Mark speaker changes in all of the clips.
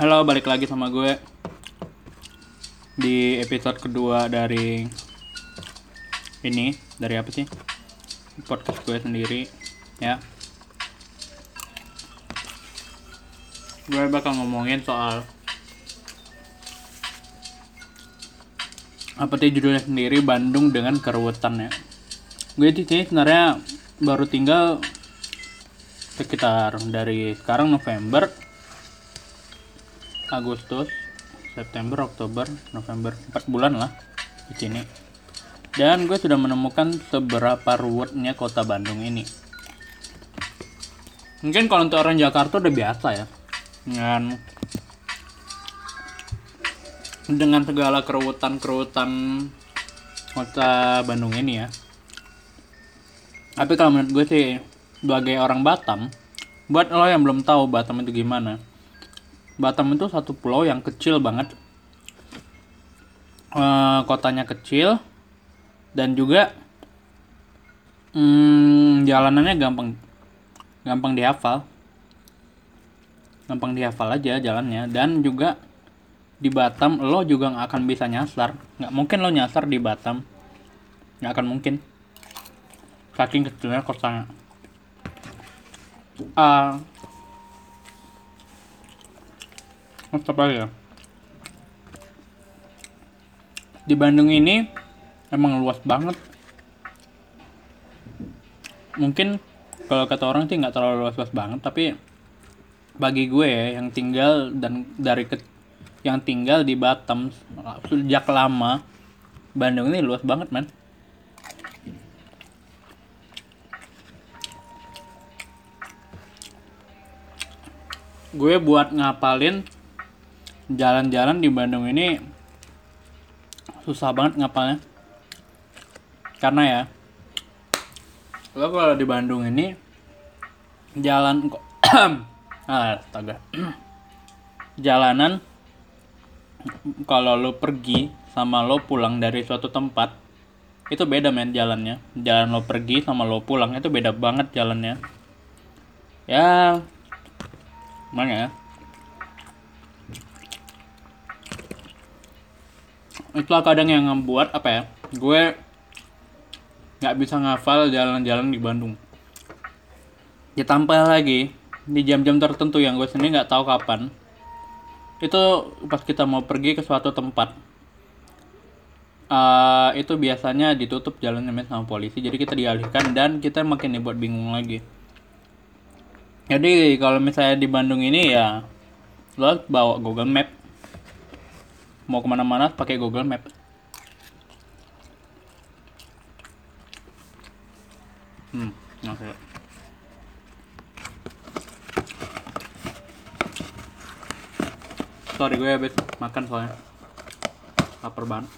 Speaker 1: Halo, balik lagi sama gue di episode kedua dari ini dari apa sih podcast gue sendiri ya. Gue bakal ngomongin soal apa sih judulnya sendiri Bandung dengan keruwetan ya. Gue di sini sebenarnya baru tinggal sekitar dari sekarang November Agustus, September, Oktober, November, 4 bulan lah di sini. Dan gue sudah menemukan seberapa ruwetnya kota Bandung ini. Mungkin kalau untuk orang Jakarta udah biasa ya. Dengan dengan segala keruwetan-keruwetan kota Bandung ini ya. Tapi kalau menurut gue sih sebagai orang Batam, buat lo yang belum tahu Batam itu gimana, Batam itu satu pulau yang kecil banget. E, kotanya kecil dan juga hmm, jalanannya gampang gampang dihafal. Gampang dihafal aja jalannya dan juga di Batam lo juga nggak akan bisa nyasar. Nggak mungkin lo nyasar di Batam. Nggak akan mungkin. Saking kecilnya kotanya. Uh, apa ya? Di Bandung ini emang luas banget. Mungkin kalau kata orang sih nggak terlalu luas-luas banget tapi bagi gue ya yang tinggal dan dari ke, yang tinggal di Batam sejak lama Bandung ini luas banget man gue buat ngapalin jalan-jalan di Bandung ini susah banget ngapalnya. Karena ya lo kalau di Bandung ini jalan kok ah astaga. Jalanan kalau lo pergi sama lo pulang dari suatu tempat itu beda men jalannya. Jalan lo pergi sama lo pulang itu beda banget jalannya. Ya mana ya itulah kadang yang membuat apa ya gue nggak bisa ngafal jalan-jalan di Bandung. Ditambah lagi di jam-jam tertentu yang gue sendiri nggak tahu kapan. Itu pas kita mau pergi ke suatu tempat uh, itu biasanya ditutup jalannya sama polisi jadi kita dialihkan dan kita makin dibuat bingung lagi. Jadi kalau misalnya di Bandung ini ya lo bawa Google Map mau ke mana-mana pakai Google Map. Hmm oke okay. sorry gue habis makan soalnya. Lapar banget.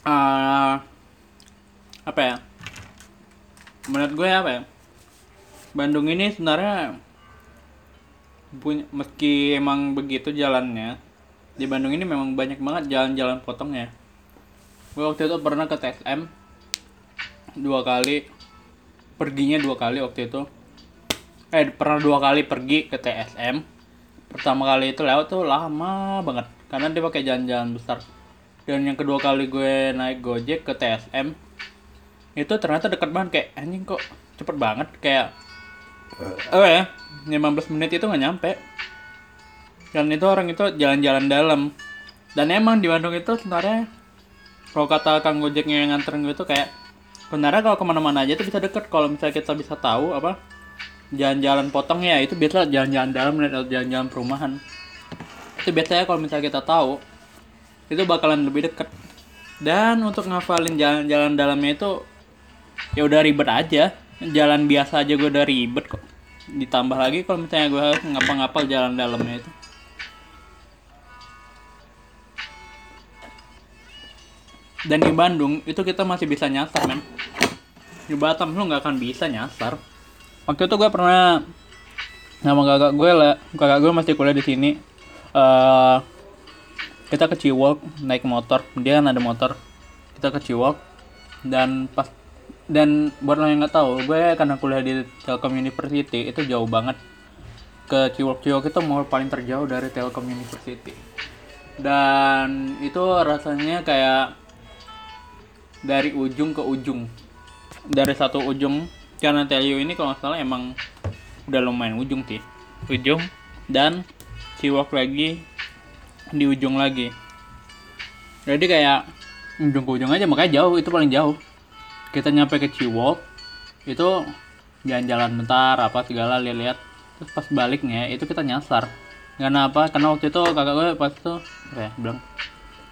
Speaker 1: Uh, apa ya? Menurut gue apa ya? Bandung ini sebenarnya punya meski emang begitu jalannya di Bandung ini memang banyak banget jalan-jalan potongnya gue waktu itu pernah ke TSM dua kali perginya dua kali waktu itu. Eh pernah dua kali pergi ke TSM pertama kali itu lewat tuh lama banget karena dia pakai jalan-jalan besar. Dan yang kedua kali gue naik gojek ke TSM itu ternyata dekat banget kayak anjing kok cepet banget? Kayak oh ya? 15 menit itu nggak nyampe. Dan itu orang itu jalan-jalan dalam. Dan emang di Bandung itu sebenarnya kalau kata Kang Gojeknya yang nganterin gue kayak sebenarnya kalau ke mana-mana aja itu bisa deket. Kalau misalnya kita bisa tahu apa jalan-jalan potong ya itu biasa jalan-jalan dalam atau jalan-jalan perumahan. Itu biasanya kalau misalnya kita tahu itu bakalan lebih deket. Dan untuk ngafalin jalan-jalan dalamnya itu ya udah ribet aja jalan biasa aja gue udah ribet kok. Ditambah lagi kalau misalnya gue harus ngapa-ngapal jalan dalamnya itu. Dan di Bandung itu kita masih bisa nyasar men. Di Batam lu nggak akan bisa nyasar. Waktu itu gue pernah nama kakak gue lah kakak gue masih kuliah di sini. Uh, kita ke Ciwok naik motor. Dia kan ada motor. Kita ke Ciwok. Dan pas dan buat lo yang nggak tahu gue karena kuliah di Telkom University itu jauh banget. Ke Ciwok Ciwok itu mau paling terjauh dari Telkom University. Dan itu rasanya kayak dari ujung ke ujung. Dari satu ujung karena Telio ini kalau nggak salah emang udah lumayan ujung sih. Ujung dan Ciwok lagi di ujung lagi. Jadi kayak ujung ke ujung aja makanya jauh itu paling jauh kita nyampe ke Ciwok itu jalan-jalan bentar apa segala lihat-lihat. Terus pas baliknya itu kita nyasar. Karena apa? Karena waktu itu kakak gue pas itu ya bilang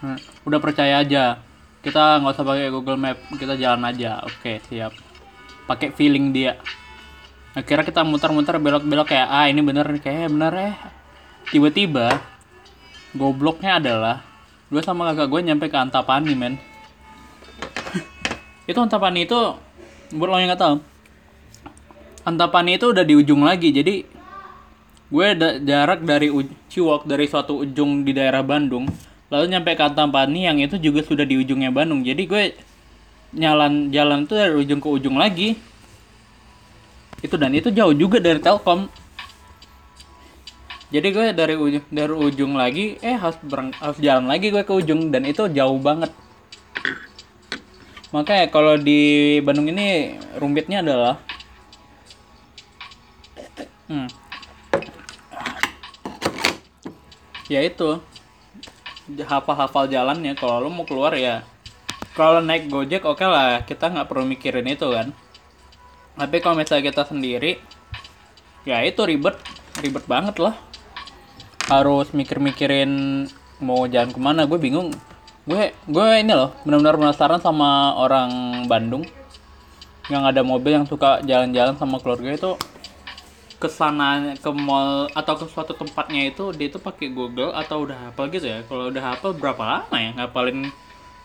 Speaker 1: "Hmm, udah percaya aja. Kita nggak usah pakai Google Map kita jalan aja. Oke siap. Pakai feeling dia. Akhirnya kita muter-muter belok-belok kayak ah ini bener nih kayak bener eh. Tiba-tiba gobloknya adalah gue sama kakak gue nyampe ke Antapani men itu Antapani itu buat lo yang nggak tahu Antapani itu udah di ujung lagi. Jadi gue da- jarak dari Ciwok dari suatu ujung di daerah Bandung lalu nyampe ke Antapani yang itu juga sudah di ujungnya Bandung. Jadi gue nyalan jalan tuh dari ujung ke ujung lagi. Itu dan itu jauh juga dari Telkom. Jadi gue dari ujung dari ujung lagi eh harus berang, harus jalan lagi gue ke ujung dan itu jauh banget makanya kalau di Bandung ini rumitnya adalah hmm, ya itu. Hafal-hafal jalannya. Kalau lo mau keluar ya kalau naik gojek oke lah. Kita nggak perlu mikirin itu kan. Tapi kalau misalnya kita sendiri ya itu ribet. Ribet banget lah. Harus mikir-mikirin mau jalan ke mana. Gue bingung gue gue ini loh benar-benar penasaran sama orang Bandung yang ada mobil yang suka jalan-jalan sama keluarga itu ke sana ke mall atau ke suatu tempatnya itu dia itu pakai Google atau udah hafal gitu ya? Kalau udah hafal berapa lama ya ngapalin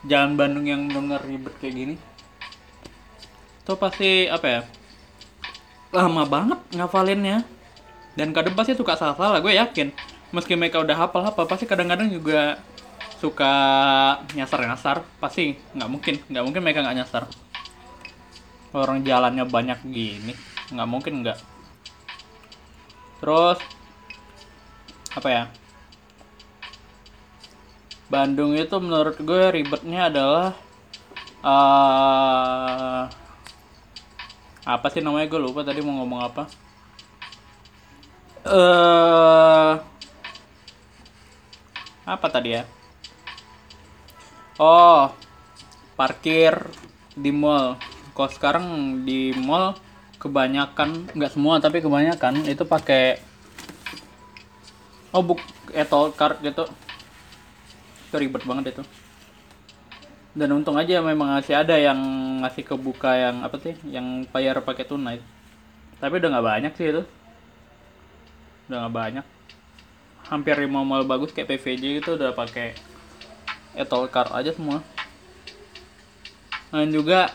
Speaker 1: jalan Bandung yang benar ribet kayak gini? Itu pasti apa ya lama banget ngafalinnya. Dan kadang pasti suka salah-salah gue yakin. Meski mereka udah hafal hafal pasti kadang-kadang juga suka nyasar-nyasar pasti nggak mungkin. Nggak mungkin mereka nggak nyasar. Orang jalannya banyak gini nggak mungkin nggak. Terus apa ya? Bandung itu menurut gue ribetnya adalah eh apa sih namanya? Gue lupa tadi mau ngomong apa. Eh apa tadi ya oh parkir di mall. Kalau sekarang di mall kebanyakan nggak semua tapi kebanyakan itu pakai oh buk etol card gitu. Itu ribet banget itu. Dan untung aja memang masih ada yang ngasih kebuka yang apa sih yang bayar pakai tunai. Tapi udah nggak banyak sih itu. Udah nggak banyak. Hampir di mall bagus kayak PVJ gitu udah pakai etol card aja semua. Dan juga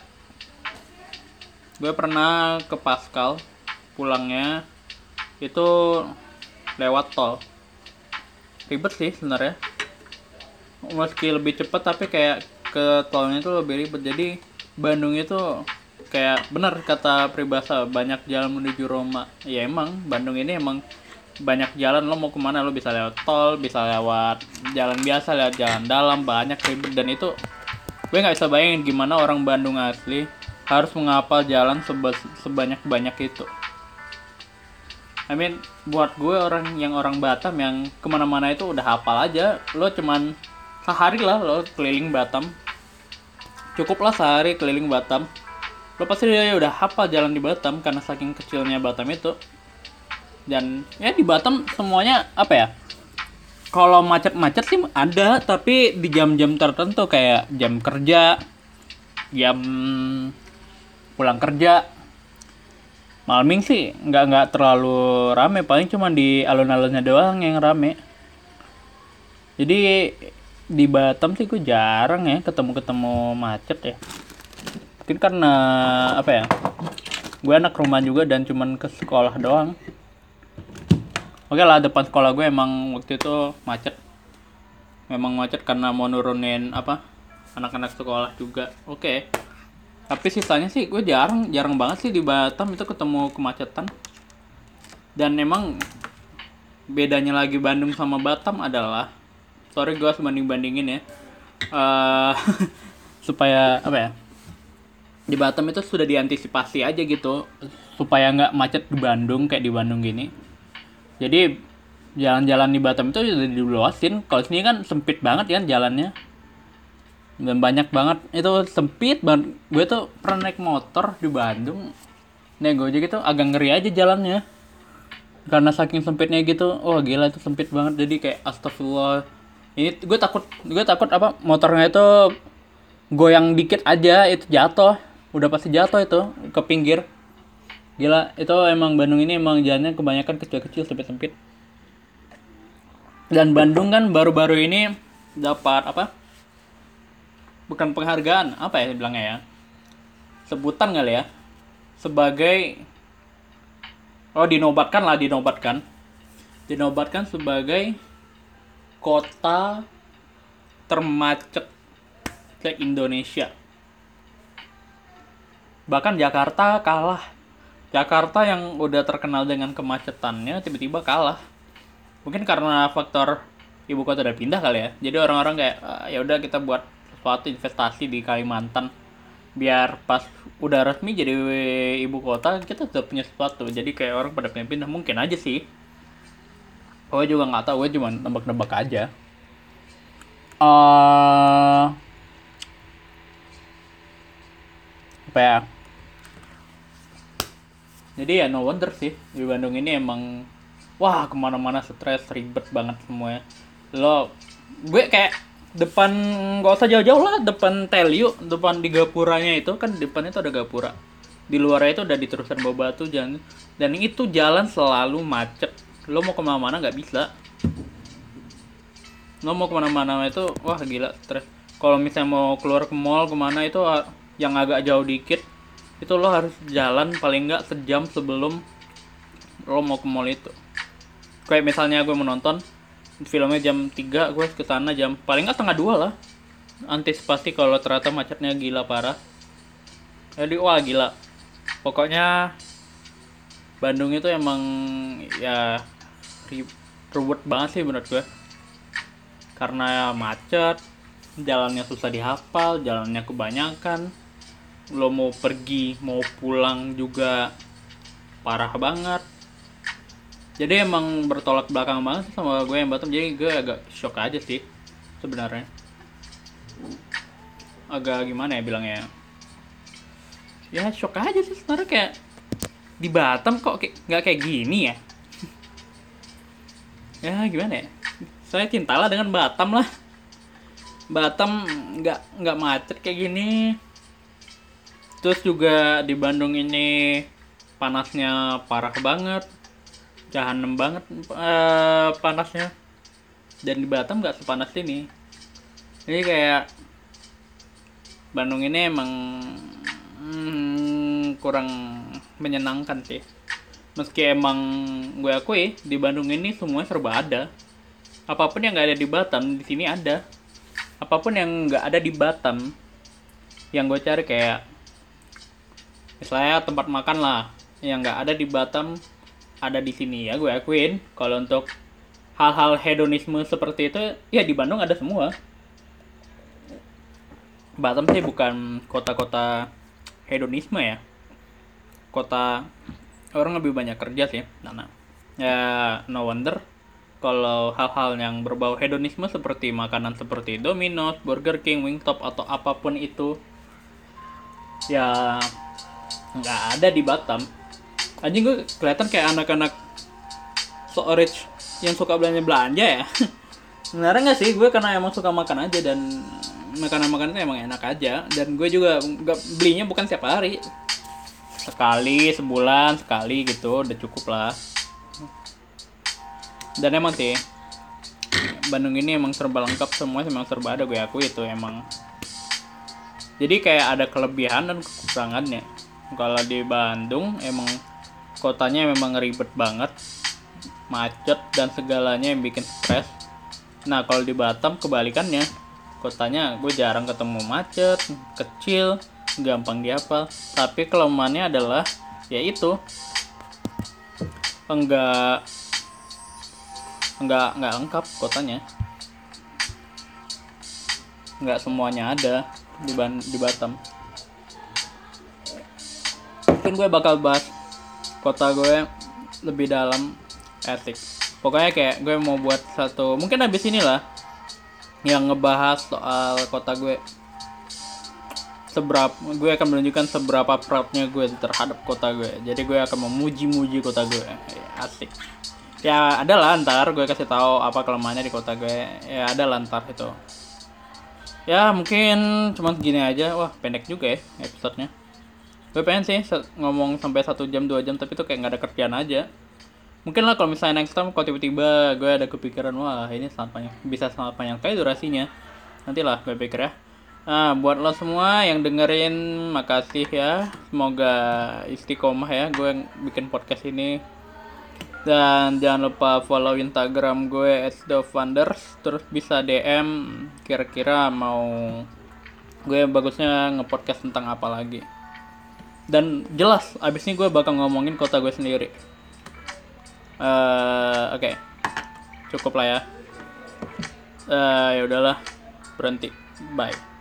Speaker 1: gue pernah ke Pascal pulangnya itu lewat tol. Ribet sih sebenarnya. Meski lebih cepat tapi kayak ke tolnya itu lebih ribet. Jadi Bandung itu kayak benar kata peribahasa banyak jalan menuju Roma. Ya emang Bandung ini emang banyak jalan lo mau ke mana? Lo bisa lewat tol bisa lewat jalan biasa lewat jalan dalam banyak ribet. Dan itu gue nggak bisa bayangin gimana orang Bandung asli harus menghafal jalan sebanyak banyak itu. I mean buat gue orang yang orang Batam yang ke mana-mana itu udah hafal aja. Lo cuman sehari lah lo keliling Batam. Cukup lah sehari keliling Batam. Lo pasti udah hafal jalan di Batam karena saking kecilnya Batam itu dan ya di Batam semuanya apa ya kalau macet-macet sih ada tapi di jam-jam tertentu kayak jam kerja jam pulang kerja. Malming sih nggak nggak terlalu rame paling cuma di alun-alunnya doang yang rame. Jadi di Batam sih gue jarang ya ketemu-ketemu macet ya. Mungkin karena apa ya gue anak rumah juga dan cuman ke sekolah doang oke lah depan sekolah gue emang waktu itu macet. Memang macet karena mau nurunin apa anak-anak sekolah juga. Oke. Tapi sisanya sih gue jarang jarang banget sih di Batam itu ketemu kemacetan. Dan emang bedanya lagi Bandung sama Batam adalah sorry gue harus banding bandingin ya Eh, supaya apa ya di Batam itu sudah diantisipasi aja gitu supaya nggak macet di Bandung kayak di Bandung gini jadi jalan-jalan di Batam itu udah diluasin. Kalau sini kan sempit banget kan jalannya. Dan banyak banget. Itu sempit banget. Gue tuh pernah naik motor di Bandung. Naik gojek itu agak ngeri aja jalannya. Karena saking sempitnya gitu wah gila itu sempit banget. Jadi kayak astagfirullah. Ini gue takut gue takut apa motornya itu goyang dikit aja itu jatuh. Udah pasti jatuh itu ke pinggir gila itu emang Bandung ini emang jalannya kebanyakan kecil-kecil sempit-sempit. Dan Bandung kan baru-baru ini dapat apa? Bukan penghargaan apa ya bilangnya ya? Sebutan kali ya. Sebagai oh dinobatkan lah dinobatkan. Dinobatkan sebagai kota termacet ke Indonesia. Bahkan Jakarta kalah Jakarta yang udah terkenal dengan kemacetannya tiba-tiba kalah. Mungkin karena faktor ibu kota udah pindah kali ya. Jadi orang-orang kayak "Ah, ya udah kita buat suatu investasi di Kalimantan. Biar pas udah resmi jadi ibu kota kita sudah punya sesuatu. Jadi kayak orang pada pindah-pindah mungkin aja sih. Gue juga nggak tahu gue cuma nebak-nebak aja. Eh apa ya jadi ya no wonder sih. Di Bandung ini emang wah ke mana-mana stres ribet banget semuanya. Lo gue kayak depan nggak usah jauh-jauh lah depan Telyu depan di gapuranya itu kan depannya itu ada gapura. Di luarnya itu udah diterusan bawa batu jalan dan itu jalan selalu macet. Lo mau ke mana-mana nggak bisa. Lo mau ke mana-mana itu wah gila stres. Kalau misalnya mau keluar ke mall ke mana itu ah, yang agak jauh dikit itu lo harus jalan paling nggak sejam sebelum lo mau ke mall itu. Kayak misalnya gue menonton filmnya jam 3 gue ke sana jam paling nggak setengah dua lah. Antisipasi kalau ternyata macetnya gila parah. Jadi wah gila. Pokoknya Bandung itu emang ya ri- ruwet banget sih menurut gue. Karena macet jalannya susah dihafal jalannya kebanyakan lo mau pergi mau pulang juga parah banget. Jadi emang bertolak belakang banget sama gue yang Batam jadi gue agak shock aja sih sebenarnya. Agak gimana ya bilangnya? Ya shock aja sih sebenarnya kayak di Batam kok kayak nggak kayak gini ya. Ya gimana ya? Saya cintalah dengan Batam lah. Batam nggak nggak macet kayak gini terus juga di Bandung ini panasnya parah banget jahanam banget eh, panasnya. Dan di Batam nggak sepanas ini. Jadi kayak Bandung ini emang hmm, kurang menyenangkan sih. Meski emang gue akui di Bandung ini semuanya serba ada. Apa pun yang nggak ada di Batam di sini ada. Apa pun yang nggak ada di Batam yang gue cari kayak misalnya tempat makan lah yang nggak ada di Batam ada di sini. Ya gue akuin kalau untuk hal-hal hedonisme seperti itu ya di Bandung ada semua. Batam sih bukan kota-kota hedonisme ya. Kota orang lebih banyak kerja sih nah. ya no wonder kalau hal-hal yang berbau hedonisme seperti makanan seperti Domino's, Burger King, Wingstop atau apa pun itu ya nggak ada di Batam. Anjing gue kelihatan kayak anak-anak so rich yang suka belanja belanja ya. Sebenarnya nggak sih? Gue karena emang suka makan aja dan makanan-makanan itu emang enak aja. Dan gue juga nggak belinya bukan setiap hari. Sekali sebulan sekali gitu udah cukup lah. Dan emang sih Bandung ini emang serba lengkap semua emang serba ada gue akui itu emang. Jadi kayak ada kelebihan dan kekurangannya kalau di Bandung emang kotanya memang ribet banget. Macet dan segalanya yang bikin stres. Nah kalau di Batam kebalikannya. Kotanya gue jarang ketemu macet kecil gampang dihafal. Tapi kelemahannya adalah ya itu. Enggak enggak enggak lengkap kotanya. Enggak semuanya ada di di Batam mungkin gue bakal bahas kota gue lebih dalam etik pokoknya kayak gue mau buat satu mungkin habis inilah yang ngebahas soal kota gue. Seberapa gue akan menunjukkan seberapa proudnya gue terhadap kota gue. Jadi gue akan memuji-muji kota gue. Ya, asik. Ya ada lah ntar gue kasih tahu apa kelemahannya di kota gue. Ya ada lah ntar itu. Ya mungkin cuma segini aja. Wah pendek juga ya episodenya gue pengen sih ngomong sampai satu jam dua jam tapi tuh kayak nggak ada kerjaan aja. Mungkin lah kalau misalnya next time kalau tiba-tiba gue ada kepikiran wah ini sangat panjang bisa sangat panjang kali durasinya. Nantilah gue pikir ya. Nah buat lo semua yang dengerin makasih ya. Semoga istiqomah ya gue bikin podcast ini. Dan jangan lupa follow instagram gue @dovanders terus bisa dm kira-kira mau gue bagusnya ngepodcast tentang apa lagi dan jelas abis ini gue bakal ngomongin kota gue sendiri. Eh oke. Cukup lah ya. Eh ya udahlah. Berhenti. Bye